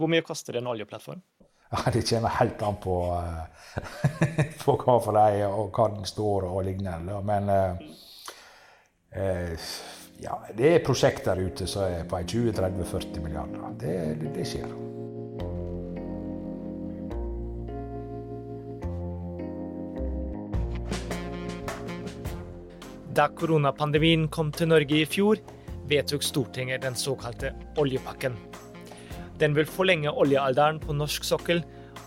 Hvor mye koster en oljeplattform? Ja, Det kommer helt an på, uh, på hva for deg og hva den står og lignende. Men uh, uh, ja, det er prosjekter der ute som er på 20-30-40 milliarder. Det, det, det skjer. Da koronapandemien kom til Norge i fjor, vedtok Stortinget den såkalte oljepakken. Den vil forlenge oljealderen på norsk sokkel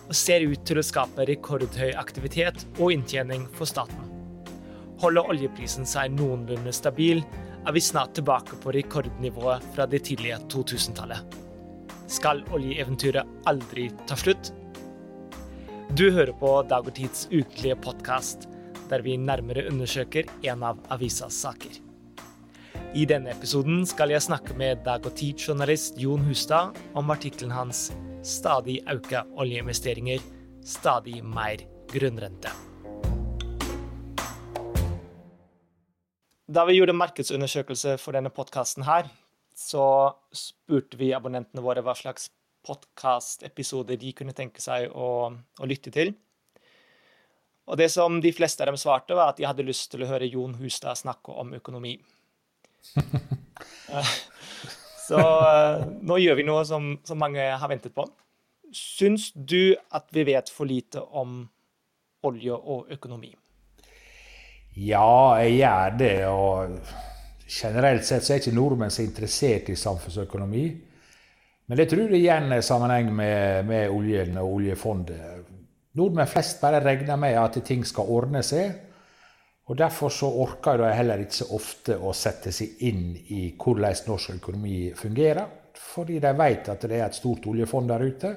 og ser ut til å skape rekordhøy aktivitet og inntjening for staten. Holder oljeprisen seg noenlunde stabil, er vi snart tilbake på rekordnivået fra det tidlige 2000-tallet. Skal oljeeventyret aldri ta slutt? Du hører på Dag og Tids ukentlige podkast, der vi nærmere undersøker en av avisas saker. I denne episoden skal jeg snakke med Dag og Tid-journalist Jon Hustad om artikkelen hans 'Stadig auka oljeinvesteringer, stadig mer grunnrente'. Da vi gjorde markedsundersøkelse for denne podkasten her, så spurte vi abonnentene våre hva slags podkastepisoder de kunne tenke seg å, å, lytte til. Og det som de fleste av dem svarte, var at de hadde lyst til å høre Jon Hustad snakke om økonomi. så eh, nå gjør vi noe som, som mange har ventet på. Syns du at vi vet for lite om olje og økonomi? Ja, jeg gjør det. Og generelt sett så er ikke nordmenn så interessert i samfunnsøkonomi. Men det tror jeg igjen er sammenheng med, med oljen og oljefondet. Nordmenn flest bare regner med at ting skal ordne seg. Og Derfor så orker de heller ikke så ofte å sette seg inn i hvordan norsk økonomi fungerer. Fordi de vet at det er et stort oljefond der ute.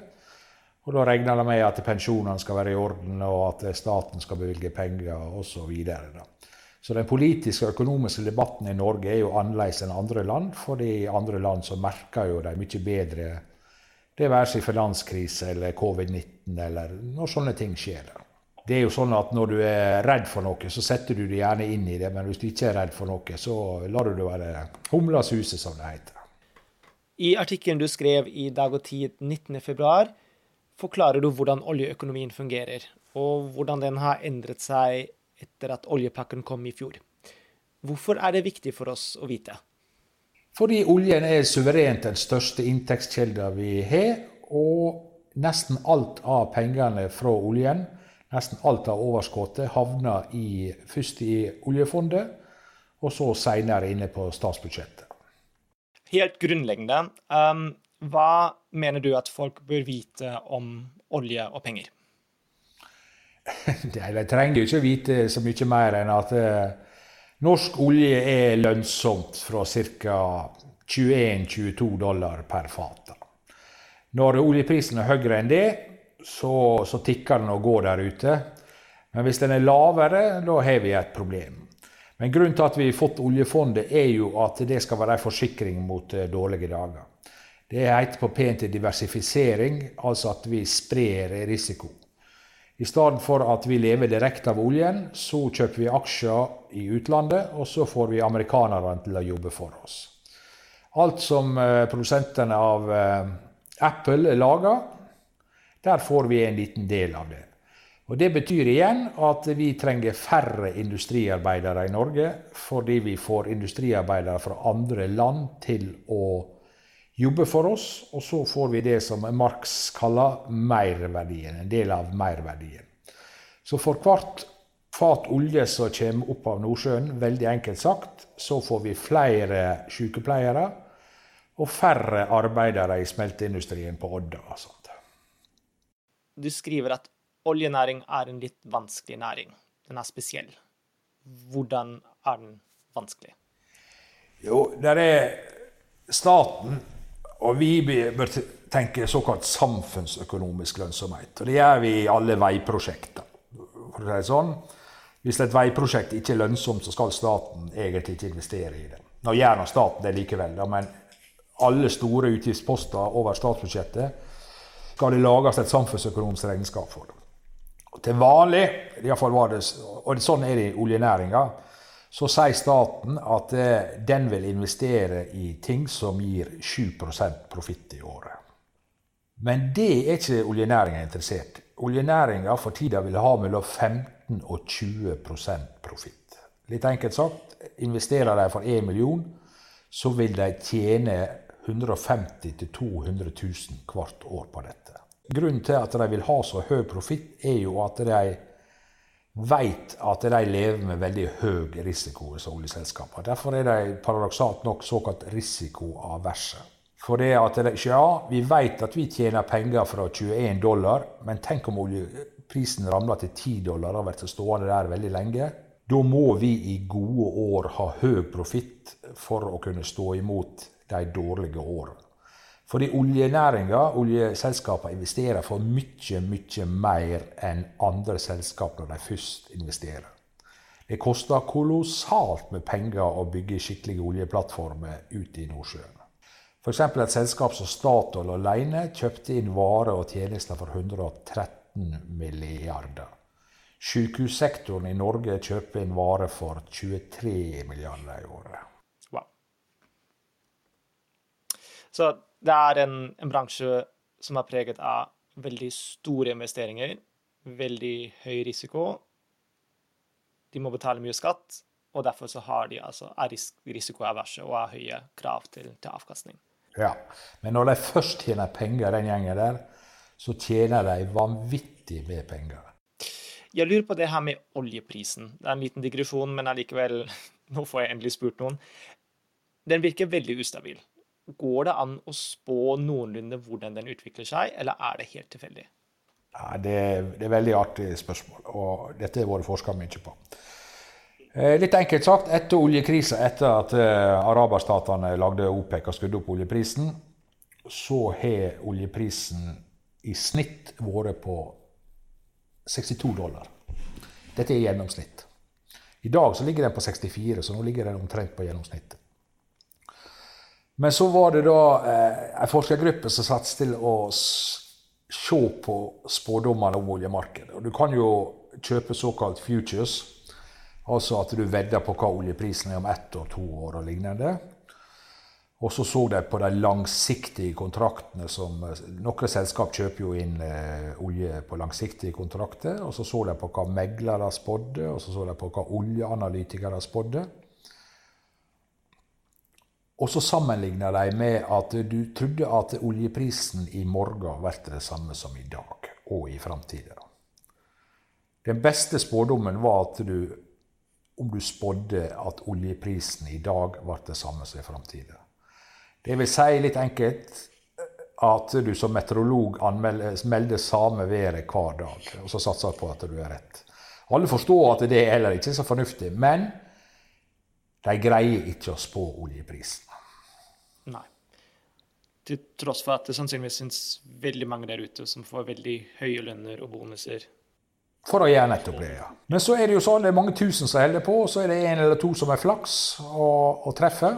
Og da regner de med at pensjonene skal være i orden, og at staten skal bevilge penger osv. Så, så den politiske og økonomiske debatten i Norge er jo annerledes enn andre land. fordi i andre land så merker jo de mye bedre det være seg finanskrise eller covid-19 eller når sånne ting skjer. Det er jo sånn at Når du er redd for noe, så setter du det gjerne inn i det. Men hvis du ikke er redd for noe, så lar du det være humla suse, som det heter. I artikkelen du skrev i Dag og Tid 19.2, forklarer du hvordan oljeøkonomien fungerer, og hvordan den har endret seg etter at oljepakken kom i fjor. Hvorfor er det viktig for oss å vite? Fordi oljen er suverent den største inntektskilden vi har. Og nesten alt av pengene fra oljen, nesten alt av overskuddet, havner i, først i oljefondet, og så seinere inne på statsbudsjettet. Helt grunnleggende, um, hva mener du at folk bør vite om olje og penger? De trenger jo ikke vite så mye mer enn at uh, norsk olje er lønnsomt fra ca. 21-22 dollar per fat. Når oljeprisen er høyere enn det, så, så tikker den og går der ute. Men hvis den er lavere, da har vi et problem. Men grunnen til at vi har fått oljefondet, er jo at det skal være en forsikring mot uh, dårlige dager. Det heter på pent diversifisering, altså at vi sprer risiko. I stedet for at vi lever direkte av oljen, så kjøper vi aksjer i utlandet, og så får vi amerikanerne til å jobbe for oss. Alt som eh, produsentene av eh, Apple lager, der får vi en liten del av det. Og Det betyr igjen at vi trenger færre industriarbeidere i Norge, fordi vi får industriarbeidere fra andre land til å jobbe for oss, og så får vi det som Marx kaller merverdien, en del av merverdien. Så for hvert fat olje som kommer opp av Nordsjøen, veldig enkelt sagt, så får vi flere sykepleiere og færre arbeidere i smelteindustrien på Odda. Du skriver at oljenæring er en litt vanskelig næring. Den er spesiell. Hvordan er den vanskelig? Jo, der er staten og vi bør tenke såkalt samfunnsøkonomisk lønnsomhet. Og det gjør vi i alle veiprosjekter. For å si sånn, Hvis et veiprosjekt ikke er lønnsomt, så skal staten egentlig ikke investere i det. Nå gjør staten det likevel, da, men alle store utgiftsposter over statsbudsjettet skal det lages et samfunnsøkonomisk regnskap for. Og til vanlig, i fall var det, og sånn er det i oljenæringa, så sier staten at eh, den vil investere i ting som gir 7% profitt i året. Men det er ikke oljenæringa interessert i. Oljenæringa for tida vil ha mellom 15 og 20% profitt. Litt enkelt sagt, investerer de for 1 million, så vil de tjene 150 000-200 000 hvert år på dette. Grunnen til at de vil ha så høy profitt, er jo at de vet at de lever med veldig høy risiko, disse oljeselskapene. Derfor er de paradoksalt nok såkalt risikoaverse. For det at de, ja, vi vet at vi tjener penger fra 21 dollar, men tenk om oljeprisen ramler til 10 dollar og blir stående der veldig lenge. Da må vi i gode år ha høy profitt for å kunne stå imot de dårlige årene. Fordi oljenæringa, oljeselskapene, investerer for mye, mye mer enn andre selskap når de først investerer. Det koster kolossalt med penger å bygge skikkelige oljeplattformer ute i Nordsjøen. F.eks. et selskap som Statoil alene kjøpte inn varer og tjenester for 113 milliarder. Sykehussektoren i Norge kjøper inn varer for 23 milliarder i året. Så det er en, en bransje som er preget av veldig store investeringer, veldig høy risiko. De må betale mye skatt, og derfor så har de altså, er risikoaverse og har høye krav til, til avkastning. Ja, Men når de først tjener penger, den gjengen der, så tjener de vanvittig med penger. Jeg lurer på det her med oljeprisen. Det er en liten digresjon, men allikevel, nå får jeg endelig spurt noen. Den virker veldig ustabil. Går det an å spå noenlunde hvordan den utvikler seg, eller er det helt tilfeldig? Ja, det, det er veldig artig spørsmål, og dette har vært forska mye på. Eh, litt enkelt sagt, etter oljekrisa, etter at uh, araberstatene lagde OPEC og skudde opp oljeprisen, så har oljeprisen i snitt vært på 62 dollar. Dette er gjennomsnitt. I dag ligger den på 64, så nå ligger den omtrent på gjennomsnittet. Men så var det da eh, en forskergruppe som satt til å se på spådommene om oljemarkedet. Og du kan jo kjøpe såkalt futures Altså at du vedder på hva oljeprisen er om ett og to år og lignende. Og så så de på de langsiktige kontraktene som Noen selskap kjøper jo inn eh, olje på langsiktige kontrakter. Og så så de på hva meglere spådde, og så så de på hva oljeanalytikere spådde. Og så sammenligna de med at du trodde at oljeprisen i morgen blir det samme som i dag og i framtida. Den beste spådommen var at du om du spådde at oljeprisen i dag ble det samme som i framtida. Det vil si litt enkelt at du som meteorolog melder samme været hver dag, og så satser på at du er rett. Alle forstår at det er heller ikke så fornuftig, men de greier ikke å spå oljeprisen. Til tross for at det sannsynligvis syns veldig mange der ute som får veldig høye lønner og bonuser for å gjøre nettopp det. ja. Men så er det jo sånn, det er mange tusen som holder på, og så er det en eller to som er flaks og, og treffer.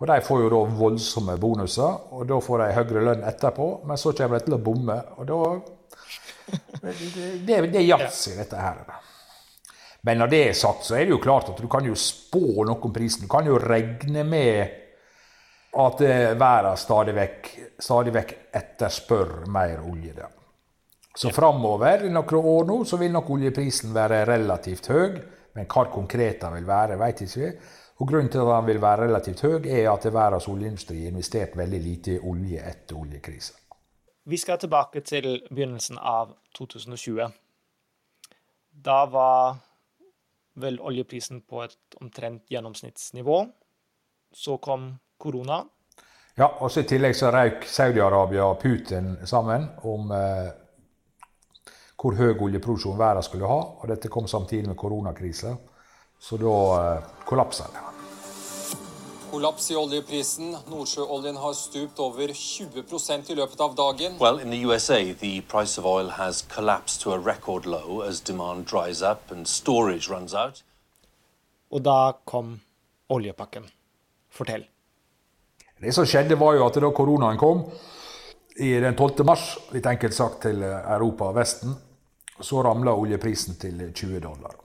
Og de får jo da voldsomme bonuser, og da får de høyere lønn etterpå. Men så kommer de til å bomme, og da Det, det er yatzy, dette her. Men når det er sagt, så er det jo klart at du kan jo spå noe om prisen. Du kan jo regne med at verden stadig vekk, stadig vekk etterspør mer olje. der. Så framover noen år nå så vil nok oljeprisen være relativt høy. Men hva konkret den vil være, vet ikke vi. Og Grunnen til at den vil være relativt høy, er at verdens oljeindustri har investert veldig lite i olje etter oljekrisen. Vi skal tilbake til begynnelsen av 2020. Da var vel oljeprisen på et omtrent gjennomsnittsnivå. Så kom korona. Ja, og i tillegg så røyk Saudi-Arabia og Putin sammen om eh, hvor høy oljeproduksjon verden skulle ha. og Dette kom samtidig med koronakrisen, så da eh, kollapsa det. Kollaps i oljeprisen. Nordsjøoljen har stupt over 20% i løpet av dagen. Well, in the USA, the price of oil has collapsed to a record low as demand dries up and storage runs out. Og da kom oljepakken. Fortell. Det som skjedde, var jo at da koronaen kom, i den 12. mars, litt enkelt sagt til Europa og Vesten, så ramla oljeprisen til 20 dollar.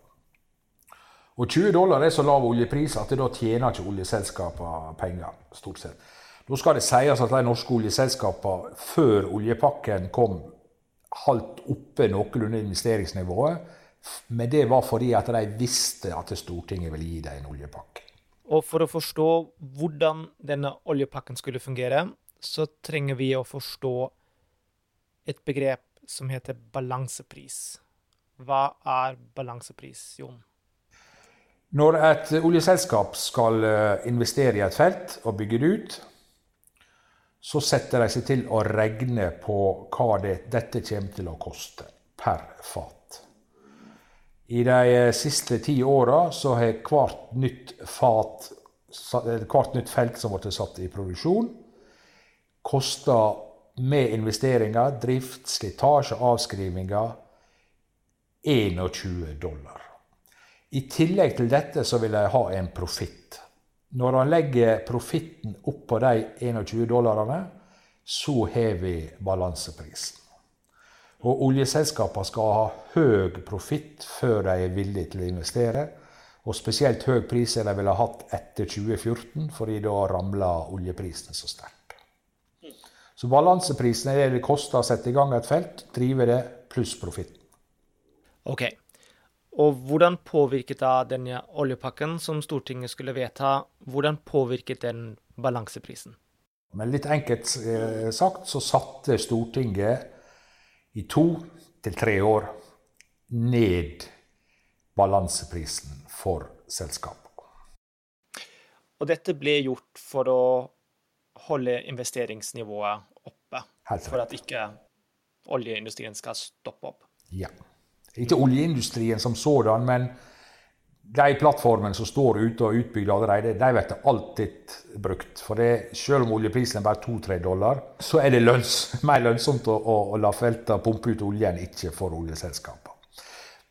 Og 20 dollar er så lav oljepris at da tjener ikke oljeselskapene penger. stort sett. Nå skal det sies at de norske oljeselskapene før oljepakken kom, holdt oppe noenlunde investeringsnivået. Men det var fordi at de visste at Stortinget ville gi dem en oljepakke. Og for å forstå hvordan denne oljepakken skulle fungere, så trenger vi å forstå et begrep som heter balansepris. Hva er balansepris, Jon? Når et oljeselskap skal eh, investere i et felt og bygge det ut, så setter de seg til å regne på hva det, dette kommer til å koste per fat. I de eh, siste ti åra så har hvert nytt fat, hvert nytt felt som ble satt i produksjon, kosta med investeringer, drift, slitasje, avskrivinger 21 dollar. I tillegg til dette så vil de ha en profitt. Når han legger profitten oppå de 21 dollarene, så har vi balanseprisen. Og oljeselskapene skal ha høy profitt før de er villige til å investere. Og spesielt høy pris er de ville hatt etter 2014, fordi da ramla oljeprisen så sterkt. Så balanseprisen er det det koster å sette i gang et felt, drive det, pluss profitten. Ok. Og hvordan påvirket da denne oljepakken som Stortinget skulle vedta, hvordan påvirket den balanseprisen? Men litt enkelt eh, sagt så satte Stortinget i to til tre år ned balanseprisen for selskapet. Og dette ble gjort for å holde investeringsnivået oppe. For at ikke oljeindustrien skal stoppe opp. Ja. Ikke oljeindustrien som sådan, men de plattformene som står ute og utbygd allerede, de blir alltid brukt. For det, selv om oljeprisen er bare 2-3 dollar, så er det lønns, mer lønnsomt å, å, å la feltene pumpe ut olje enn ikke for oljeselskapene.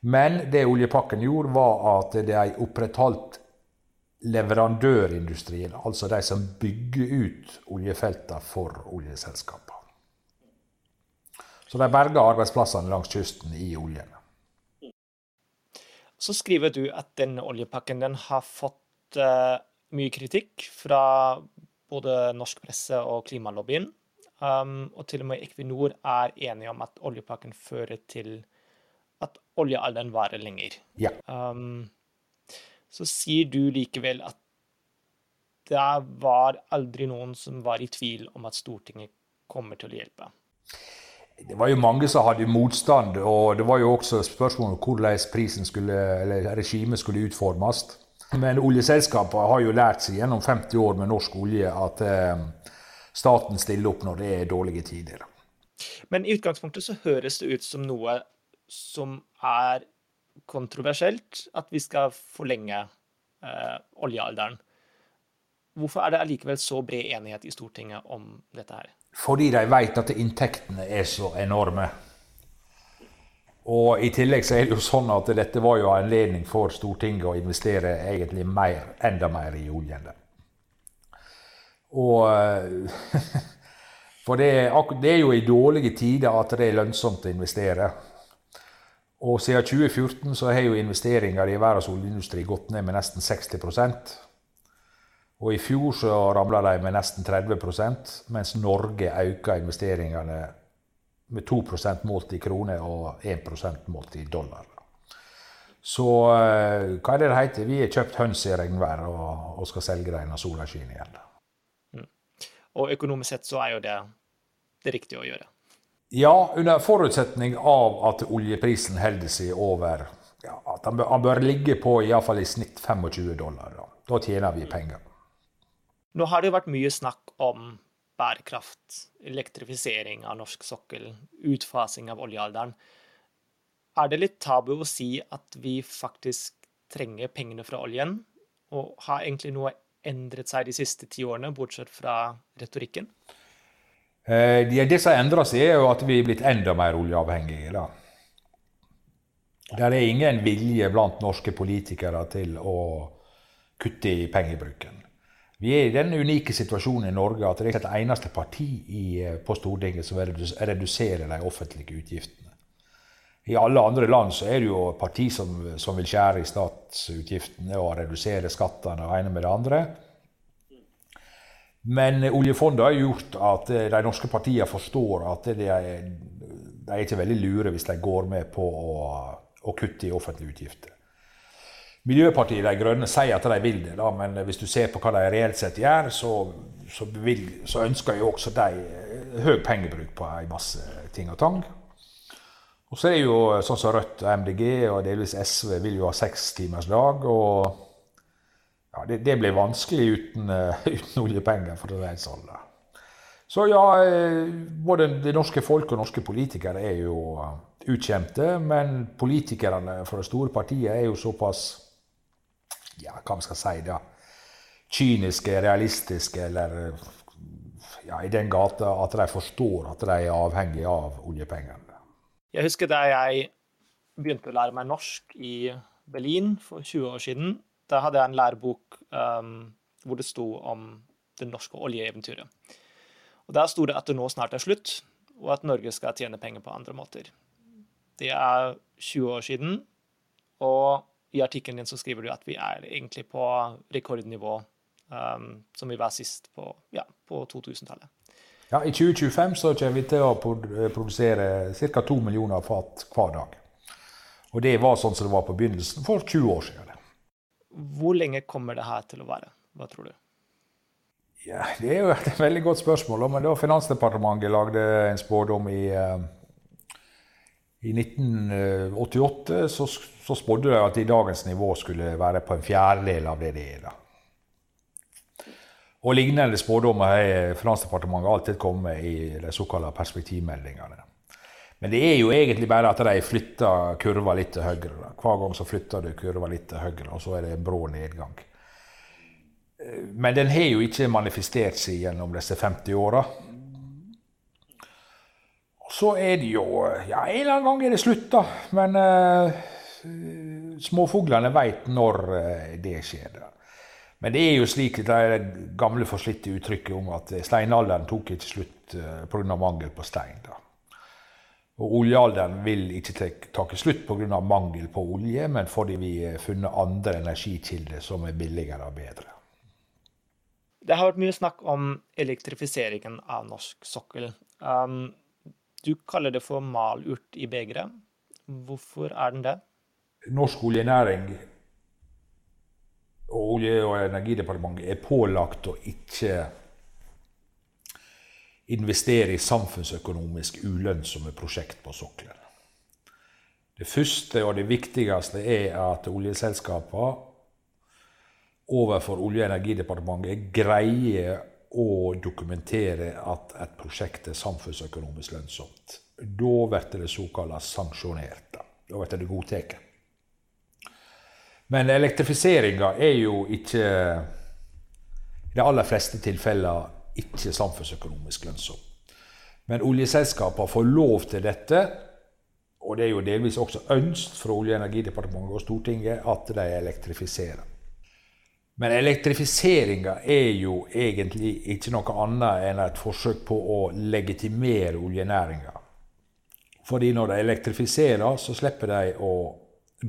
Men det oljepakken gjorde, var at de opprettholdt leverandørindustrien, altså de som bygger ut oljefeltene for oljeselskapene. Så de berga arbeidsplassene langs kysten i oljen. Så skriver du at denne oljepakken den har fått uh, mye kritikk fra både norsk presse og klimalobbyen. Um, og til og med Equinor er enige om at oljepakken fører til at oljealderen varer lenger. Ja. Um, så sier du likevel at det var aldri noen som var i tvil om at Stortinget kommer til å hjelpe. Det var jo mange som hadde motstand, og det var jo også spørsmål om hvordan prisen skulle, eller regimet skulle utformes. Men oljeselskapene har jo lært seg gjennom 50 år med norsk olje at eh, staten stiller opp når det er dårlige tider. Men i utgangspunktet så høres det ut som noe som er kontroversielt at vi skal forlenge eh, oljealderen. Hvorfor er det allikevel så bred enighet i Stortinget om dette her? Fordi de vet at inntektene er så enorme. Og i tillegg så er det jo sånn at dette var jo anledning for Stortinget å investere egentlig mer, enda mer i oljen. Og For det, det er jo i dårlige tider at det er lønnsomt å investere. Og siden 2014 så har jo investeringer i verdens oljeindustri gått ned med nesten 60 Og i fjor så ramla de med nesten 30 mens Norge øka investeringene med 2 målt i kroner og 1 målt i dollar. Så eh, hva er det det heter? Vi har kjøpt høns i regnvær og, og skal selge dem når sola skinner igjen. Mm. Og økonomisk sett så er jo det det riktige å gjøre. Ja, under forutsetning av at oljeprisen holder seg over ja, At han bør, han bør ligge på iallfall i snitt 25 dollar. Da, da tjener vi penger. Nå har det jo vært mye snakk om bærekraft, elektrifisering av norsk sokkel, utfasing av oljealderen. Er det litt tabu å si at vi faktisk trenger pengene fra oljen? Og har egentlig noe endret seg de siste ti årene, bortsett fra retorikken? Eh, det som endrer seg, er jo at vi er blitt enda mer oljeavhengige. da. Det er ingen vilje blant norske politikere til å kutte i pengebruken. Vi er i den unike situasjonen i Norge at det er ikke et eneste parti i, eh, på Stortinget som reduserer de offentlige utgiftene. I alle andre land så er det jo parti som, som vil skjære i statsutgiftene og redusere skattene og ene med det andre. Men oljefondet har gjort at de norske partiene forstår at de de er ikke veldig lure hvis de går med på å, å kutte i offentlige utgifter. Miljøpartiet De Grønne sier at de vil det, da, men hvis du ser på hva de reelt sett gjør, så, så, vil, så ønsker jo også de høy pengebruk på en masse ting og tang. Og så er det jo sånn som Rødt og MDG og delvis SV vil jo ha sekstimersdag. Og ja, det, det, blir vanskelig uten, uh, uten oljepenger for å reise alle. Så ja, eh, både det norske folk og norske politikere er jo utkjente. Men politikerne for det store partiet er jo såpass ja, hva man skal si, da, kyniske, realistiske, eller ja, i den gata at de forstår at de er avhengige av oljepengene. Jeg husker da jeg begynte å lære meg norsk i Berlin for 20 år siden. Da hadde jeg en lærebok um, hvor det sto om det norske oljeeventyret. Og Der sto det at det nå snart er slutt, og at Norge skal tjene penger på andre måter. Det er 20 år siden, og i artikkelen din så skriver du at vi er egentlig på rekordnivå um, som vi var sist på, ja, på 2000-tallet. Ja, I 2025 så kommer vi til å produsere ca. 2 millioner fat hver dag. Og det var sånn som det var på begynnelsen for 20 år siden. Hvor lenge kommer det her til å være? Hva tror du? Ja, Det er jo et veldig godt spørsmål. Men da Finansdepartementet lagde en spådom i uh, i 1988 så, så spådde de at i dagens nivå skulle være på en fjerdedel av det det er. da. Og Lignende spådommer har Finansdepartementet alltid kommet i de såkalte perspektivmeldingene. Men det er jo egentlig bare at de flytter kurva litt til høyre. Da. Hver gang så flytter du kurva litt til høyre, og så er det en brå nedgang. Men den har jo ikke manifestert seg gjennom disse 50 åra så er det jo Ja, en eller annen gang er det slutt, da. Men eh, småfuglene veit når uh, det skjer. Men det er jo slik det er gamle forslitte uttrykket om at steinalderen tok ikke slutt eh, pga. mangel på stein. da. Og oljealderen vil ikke ta slutt pga. mangel på olje, men fordi vi har funnet andre energikilder som er billigere og bedre. Det har vært mye snakk om elektrifiseringen av norsk sokkel. Um, du kaller det for malurt i begeret. Hvorfor er den det? Norsk oljenæring og Olje- og energidepartementet er pålagt å ikke investere i samfunnsøkonomisk ulønnsomme prosjekt på sokkelen. Det første og det viktigste er at oljeselskapene overfor Olje- og energidepartementet greier å dokumentere at et prosjekt er samfunnsøkonomisk lønnsomt. Da blir det såkalt sanksjonert. Da blir det godtatt. Men elektrifiseringa er jo ikke i de aller fleste tilfeller ikke samfunnsøkonomisk lønnsom. Men oljeselskapene får lov til dette, og det er jo delvis også ønsket fra Olje- og energidepartementet og Stortinget at de elektrifiserer. Men elektrifiseringa er jo egentlig ikke noe annet enn et forsøk på å legitimere oljenæringa. Fordi når de elektrifiserer, så slipper de å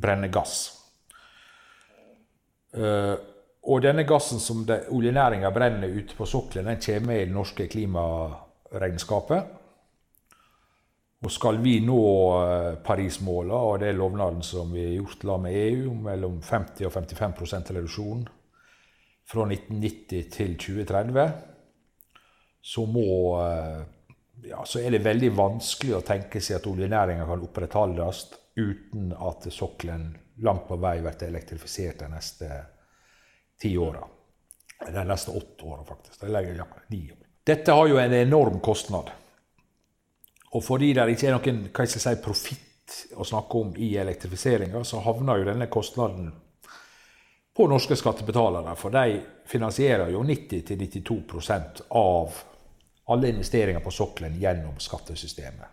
brenne gass. Uh, og denne gassen som oljenæringa brenner ute på sokkelen, den kommer i det norske klimaregnskapet. Og skal vi nå uh, Paris-måla og det er lovnaden som vi har gjort la med EU, mellom 50 og 55% reduksjon fra 1990 til 2030, så, må, eh, ja, så er det veldig vanskelig å tenke seg at oljenæringa kan opprettholdes uten at sokkelen langt på vei blir elektrifisert de neste ti åra. De neste åtte åra, faktisk. Eller ja, Dette har jo en enorm kostnad. Og fordi det ikke er noen hva jeg skal si, profitt å snakke om i elektrifiseringa, så havner jo denne kostnaden på norske skattebetalere. For de finansierer jo 90-92% av alle investeringer på sokkelen gjennom skattesystemet.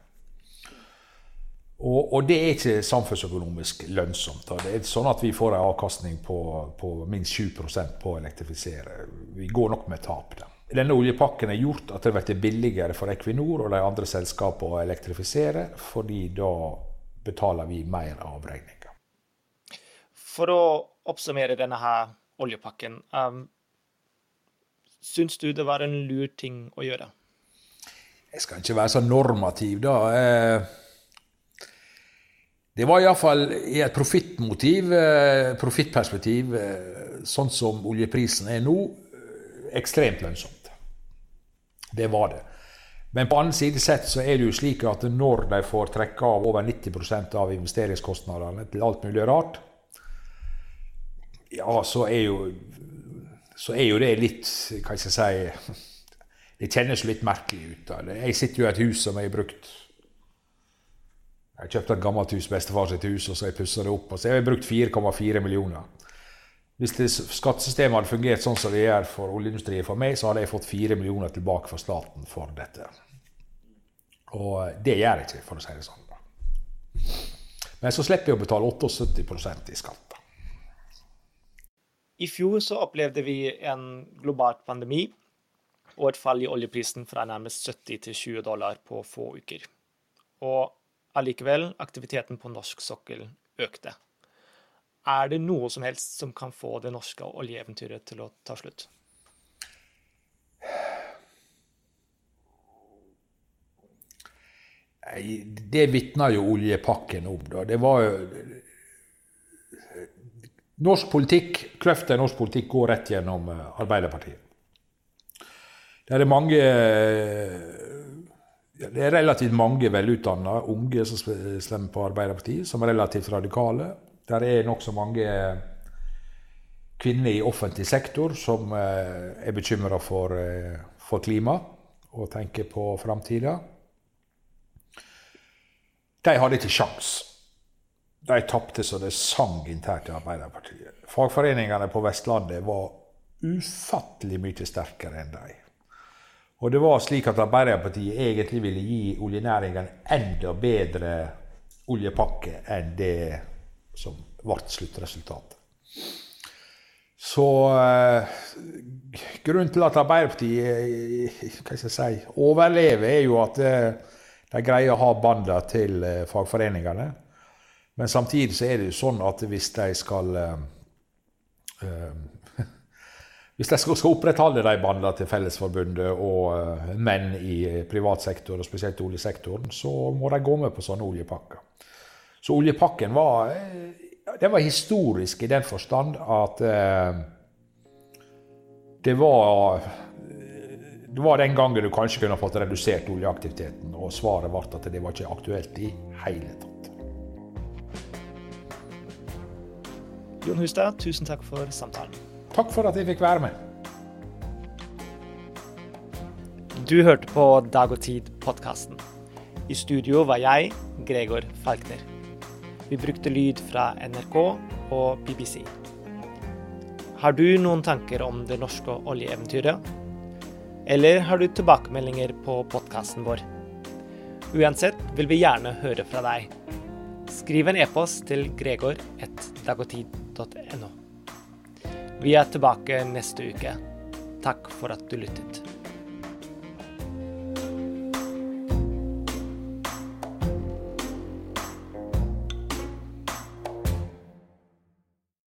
Og, og, det er ikke samfunnsøkonomisk lønnsomt. Det er sånn at vi får en avkastning på, på minst 7% på å elektrifisere. Vi går nok med tap. Da. Denne oljepakken har gjort at det blir billigere for Equinor og de andre selskapene å elektrifisere, fordi da betaler vi mer avregninger. For å oppsummere denne her oljepakken. Um, syns du det var en lur ting å gjøre? Jeg skal ikke være så normativ, da. Eh, det var iallfall i et profittmotiv, eh, profittperspektiv, sånn som oljeprisen er nå, ekstremt lønnsomt. Det var det. Men på annen side sett så er det jo slik at når de får trekke av over 90% av investeringskostnadene til alt mulig rart, ja, så er jo, så er jo det litt Hva skal jeg si Det kjennes litt merkelig ut. Da. Jeg sitter jo i et hus som jeg har brukt Jeg har kjøpt et gammelt hus, bestefar sitt hus, og så har jeg pussa det opp. Og så har jeg brukt 4,4 millioner. Hvis det skattesystemet hadde fungert sånn som det gjør for oljeindustrien for meg, så hadde jeg fått 4 millioner tilbake fra staten for dette. Og det gjør jeg ikke, for å si det sånn. Men så slipper jeg å betale 78 i skatt. I fjor så opplevde vi en global pandemi og et fall i oljeprisen fra nærmest 70 til 20 dollar på få uker. Og allikevel, aktiviteten på norsk sokkel økte. Er det noe som helst som kan få det norske oljeeventyret til å ta slutt? Det vitner jo oljepakken om. Da. Det var jo Norsk politikk, Kløfta i norsk politikk går rett gjennom eh, Arbeiderpartiet. Det er mange det er relativt mange velutdanna unge som stemmer på Arbeiderpartiet, som er relativt radikale. Det er nokså mange kvinner i offentlig sektor som eh, er bekymra for, eh, for klima og tenker på framtida. De hadde ikke sjans. De tapte så det sang internt i Arbeiderpartiet. Fagforeningene på Vestlandet var ufattelig mye sterkere enn de. Og det var slik at Arbeiderpartiet egentlig ville gi oljenæringen enda bedre oljepakke enn det som ble sluttresultatet. Så eh, grunnen til at Arbeiderpartiet hva skal jeg si, overlever, er jo at eh, de greier å ha banda til eh, fagforeningene. Men samtidig så er det jo sånn at hvis de skal uh, Hvis de skal, opprettholde de bandene til Fellesforbundet og uh, menn i privat sektor, og spesielt oljesektoren, så må de gå med på sånne oljepakker. Så oljepakken var, det var historisk i den forstand at uh, det var det var den gangen du kanskje kunne fått redusert oljeaktiviteten, og svaret ble at det var ikke aktuelt i hele tatt. Jon Hustad, tusen takk for samtalen. Takk for at jeg fikk være med. Du hørte på Dag og Tid-podkasten. I studio var jeg, Gregor Falkner. Vi brukte lyd fra NRK og BBC. Har du noen tanker om det norske oljeeventyret? Eller har du tilbakemeldinger på podkasten vår? Uansett vil vi gjerne høre fra deg. Skriv en e-post til gregor.dagogtid.no. Vi er tilbake neste uke. Takk for at du lyttet.